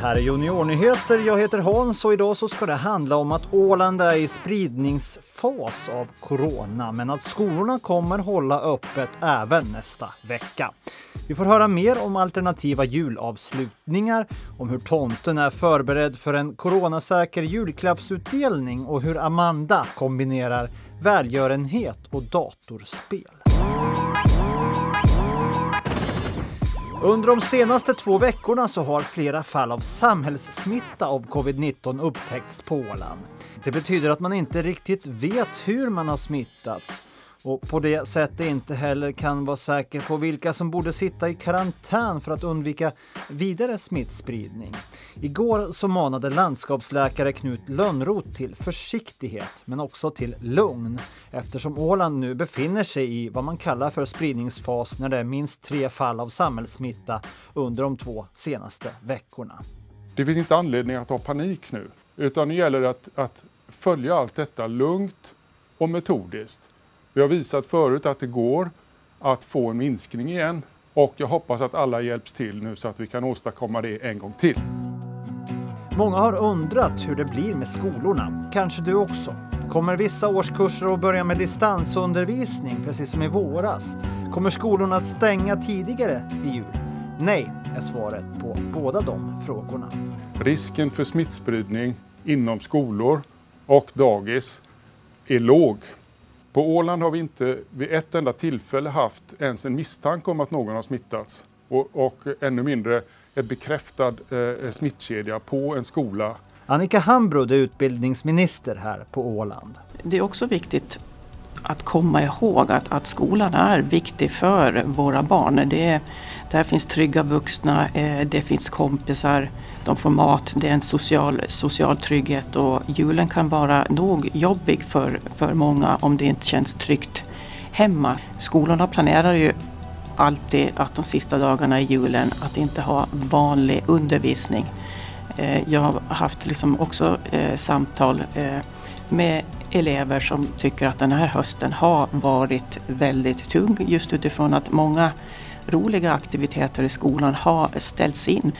här är Juniornyheter. Jag heter Hans och idag så ska det handla om att Åland är i spridningsfas av corona, men att skolorna kommer hålla öppet även nästa vecka. Vi får höra mer om alternativa julavslutningar, om hur tomten är förberedd för en coronasäker julklappsutdelning och hur Amanda kombinerar välgörenhet och datorspel. Under de senaste två veckorna så har flera fall av samhällssmitta av covid-19 upptäckts på Åland. Det betyder att man inte riktigt vet hur man har smittats och på det sättet inte heller kan vara säker på vilka som borde sitta i karantän för att undvika vidare smittspridning. Igår så manade landskapsläkare Knut Lönnroth till försiktighet men också till lugn eftersom Åland nu befinner sig i vad man kallar för spridningsfas när det är minst tre fall av samhällssmitta under de två senaste veckorna. Det finns inte anledning att ha panik nu utan nu gäller det att, att följa allt detta lugnt och metodiskt. Vi har visat förut att det går att få en minskning igen och jag hoppas att alla hjälps till nu så att vi kan åstadkomma det en gång till. Många har undrat hur det blir med skolorna. Kanske du också. Kommer vissa årskurser att börja med distansundervisning precis som i våras? Kommer skolorna att stänga tidigare i jul? Nej, är svaret på båda de frågorna. Risken för smittspridning inom skolor och dagis är låg. På Åland har vi inte vid ett enda tillfälle haft ens en misstanke om att någon har smittats och, och ännu mindre en bekräftad eh, smittkedja på en skola. Annika Hambrud är utbildningsminister här på Åland. Det är också viktigt att komma ihåg att, att skolan är viktig för våra barn. Det, där finns trygga vuxna, eh, det finns kompisar, de får mat, det är en social, social trygghet och julen kan vara nog jobbig för, för många om det inte känns tryggt hemma. Skolorna planerar ju alltid att de sista dagarna i julen att inte ha vanlig undervisning. Eh, jag har haft liksom också eh, samtal med elever som tycker att den här hösten har varit väldigt tung just utifrån att många roliga aktiviteter i skolan har ställts in.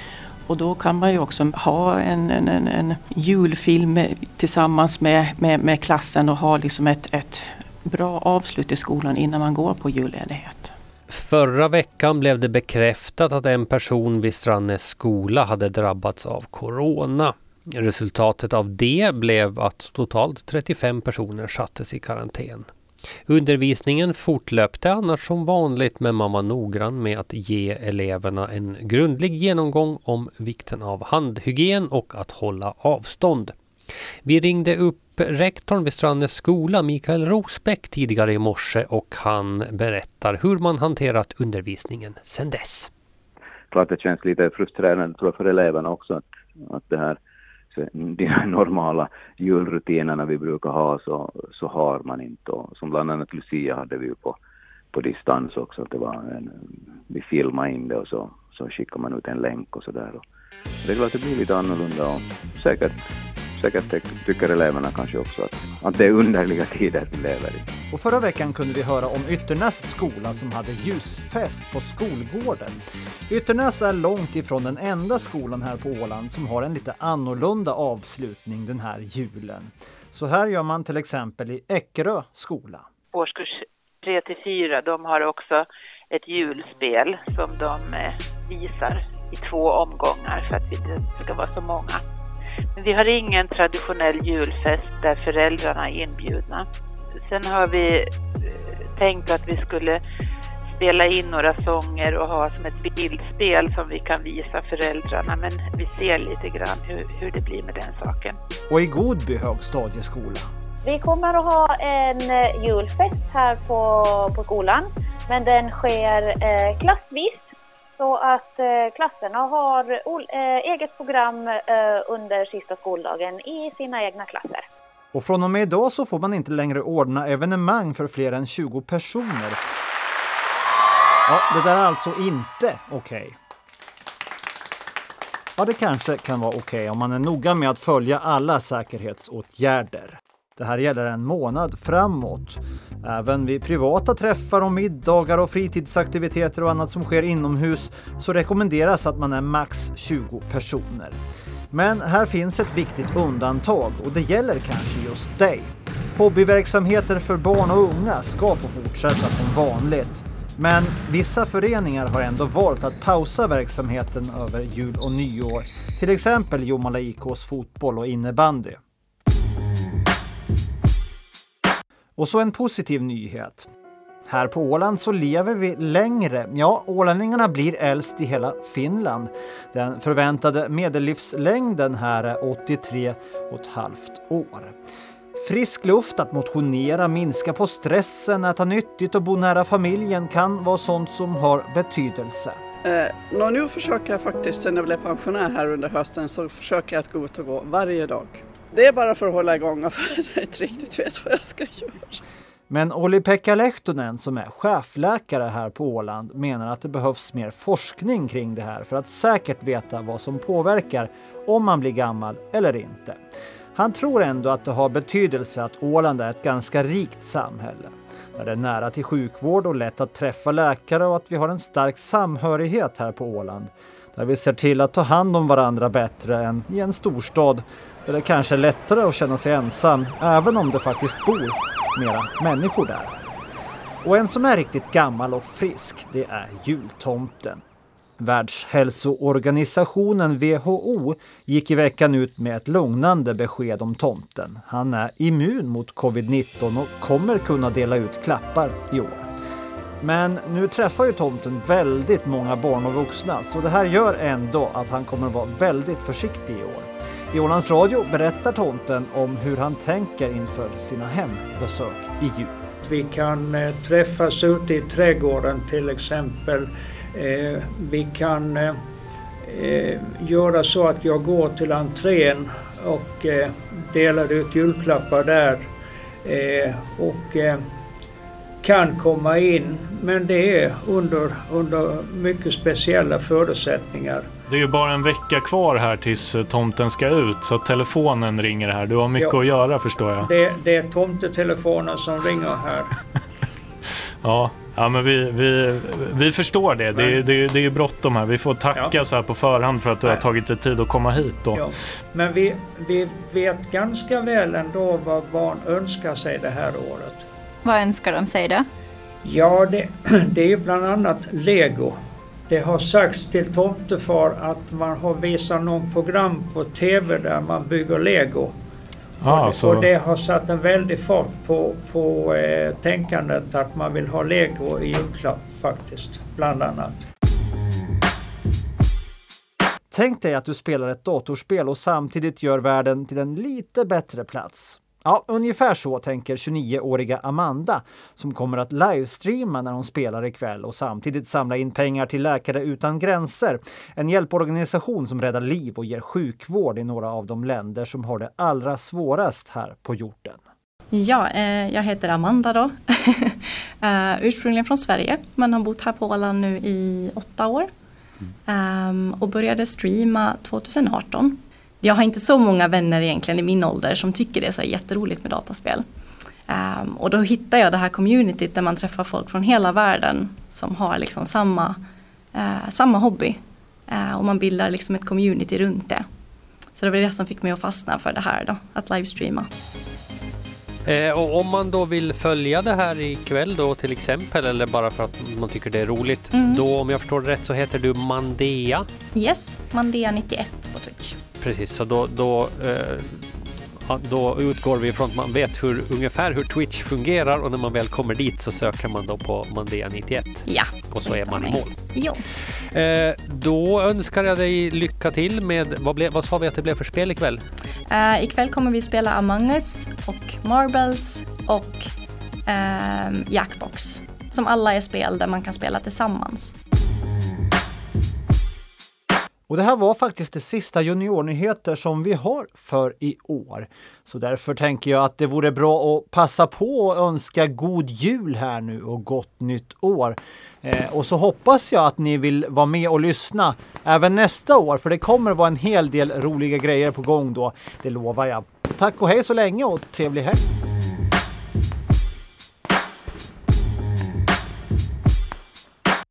Och då kan man ju också ha en, en, en, en julfilm tillsammans med, med, med, klassen och ha liksom ett, ett bra avslut i skolan innan man går på julledighet. Förra veckan blev det bekräftat att en person vid Strannes skola hade drabbats av corona. Resultatet av det blev att totalt 35 personer sattes i karantän. Undervisningen fortlöpte annars som vanligt men man var noggrann med att ge eleverna en grundlig genomgång om vikten av handhygien och att hålla avstånd. Vi ringde upp rektorn vid Strandnäs skola, Mikael Rosbäck, tidigare i morse och han berättar hur man hanterat undervisningen sedan dess. Klart det känns lite frustrerande tror jag, för eleverna också att, att det här de normala julrutinerna vi brukar ha så, så har man inte. Och som bland annat Lucia hade vi ju på, på distans också. Att det var en, vi filmade in det och så, så skickade man ut en länk och sådär. Det är klart att det blir lite annorlunda och säkert säkert tycker eleverna kanske också att, att det är underliga tider vi lever i. Och förra veckan kunde vi höra om Ytternäs skola som hade ljusfest på skolgården. Ytternäs är långt ifrån den enda skolan här på Åland som har en lite annorlunda avslutning den här julen. Så här gör man till exempel i Eckerö skola. Årskurs 3 till 4, de har också ett julspel som de eh, visar i två omgångar för att inte ska vara så många. Men vi har ingen traditionell julfest där föräldrarna är inbjudna. Sen har vi eh, tänkt att vi skulle spela in några sånger och ha som ett bildspel som vi kan visa föräldrarna. Men vi ser lite grann hur, hur det blir med den saken. Och i Godby högstadieskola? Vi kommer att ha en eh, julfest här på, på skolan. Men den sker eh, klassvis så att eh, klasserna har eh, eget program eh, under sista skoldagen i sina egna klasser. Och från och med idag så får man inte längre ordna evenemang för fler än 20 personer. Ja, det där är alltså inte okej. Okay. Ja, det kanske kan vara okej okay om man är noga med att följa alla säkerhetsåtgärder. Det här gäller en månad framåt. Även vid privata träffar och middagar och fritidsaktiviteter och annat som sker inomhus så rekommenderas att man är max 20 personer. Men här finns ett viktigt undantag och det gäller kanske just dig. Hobbyverksamheter för barn och unga ska få fortsätta som vanligt. Men vissa föreningar har ändå valt att pausa verksamheten över jul och nyår. Till exempel Jomala IKs fotboll och innebandy. Och så en positiv nyhet. Här på Åland så lever vi längre. Ja, ålänningarna blir äldst i hela Finland. Den förväntade medellivslängden här är 83 och ett halvt år. Frisk luft, att motionera, minska på stressen, äta nyttigt och bo nära familjen kan vara sånt som har betydelse. Eh, nu försöker jag faktiskt, sen jag blev pensionär här under hösten, så försöker jag att gå ut och gå varje dag. Det är bara för att hålla igång och för att jag inte riktigt vet vad jag ska göra. Men Olli-Pekka Lehtonen som är chefläkare här på Åland menar att det behövs mer forskning kring det här för att säkert veta vad som påverkar om man blir gammal eller inte. Han tror ändå att det har betydelse att Åland är ett ganska rikt samhälle. Där det är nära till sjukvård och lätt att träffa läkare och att vi har en stark samhörighet här på Åland. Där vi ser till att ta hand om varandra bättre än i en storstad där det kanske är lättare att känna sig ensam även om det faktiskt bor mera människor där. Och en som är riktigt gammal och frisk, det är jultomten. Världshälsoorganisationen WHO gick i veckan ut med ett lugnande besked om tomten. Han är immun mot covid-19 och kommer kunna dela ut klappar i år. Men nu träffar ju tomten väldigt många barn och vuxna så det här gör ändå att han kommer vara väldigt försiktig i år. I Ålands Radio berättar tomten om hur han tänker inför sina hembesök i jul. Vi kan eh, träffas ute i trädgården till exempel. Eh, vi kan eh, eh, göra så att jag går till entrén och eh, delar ut julklappar där. Eh, och kan komma in, men det är under, under mycket speciella förutsättningar. Det är ju bara en vecka kvar här tills eh, tomten ska ut så telefonen ringer här. Du har mycket ja, att göra förstår jag. Det, det är tomtetelefonen som ringer här. ja, ja, men vi, vi, vi förstår det. Det, är, det, är, det är bråttom här. Vi får tacka ja. så här på förhand för att du Nej. har tagit dig tid att komma hit. Då. Ja. Men vi, vi vet ganska väl ändå vad barn önskar sig det här året. Vad önskar de sig då? Ja, det, det är ju bland annat Lego. Det har sagts till tomtefar att man har visat någon program på TV där man bygger lego. Ah, och, så... och, det, har satt en väldig fart på, på eh, tänkandet att man vill ha lego i julklapp faktiskt, bland annat. Tänk dig att du spelar ett datorspel och samtidigt gör världen till en lite bättre plats. Ja, ungefär så tänker 29-åriga Amanda som kommer att livestreama när hon spelar ikväll och samtidigt samla in pengar till Läkare utan gränser. En hjälporganisation som räddar liv och ger sjukvård i några av de länder som har det allra svårast här på jorden. Ja, eh, jag heter Amanda då. uh, ursprungligen från Sverige men har bott här på Åland nu i åtta år. Um, och började streama 2018 jag har inte så många vänner egentligen i min ålder som tycker det är så jätteroligt med dataspel. Um, och då hittar jag det här communityt där man träffar folk från hela världen som har liksom samma, uh, samma hobby. Uh, och man bildar liksom ett community runt det. Så det var det som fick mig att fastna för det här då, att livestreama. Eh, och om man då vill följa det här ikväll då till exempel eller bara för att man tycker det är roligt. Mm. Då om jag förstår det rätt så heter du Mandea. Yes, Mandea91 på Twitch. Precis, så då, då, eh, då utgår vi från att man vet hur, ungefär hur Twitch fungerar och när man väl kommer dit så söker man då på Mandea91. Ja. Och så är man i mål. Jo. Eh, då önskar jag dig lycka till med, vad, ble, vad sa vi att det blev för spel ikväll? Uh, ikväll kommer vi spela Among us och Marbles och uh, Jackbox. Som alla är spel där man kan spela tillsammans. Och det här var faktiskt det sista juniornyheter som vi har för i år. Så därför tänker jag att det vore bra att passa på att önska god jul här nu och gott nytt år. Eh, och så hoppas jag att ni vill vara med och lyssna även nästa år, för det kommer vara en hel del roliga grejer på gång då. Det lovar jag. tack och hej så länge och trevlig helg!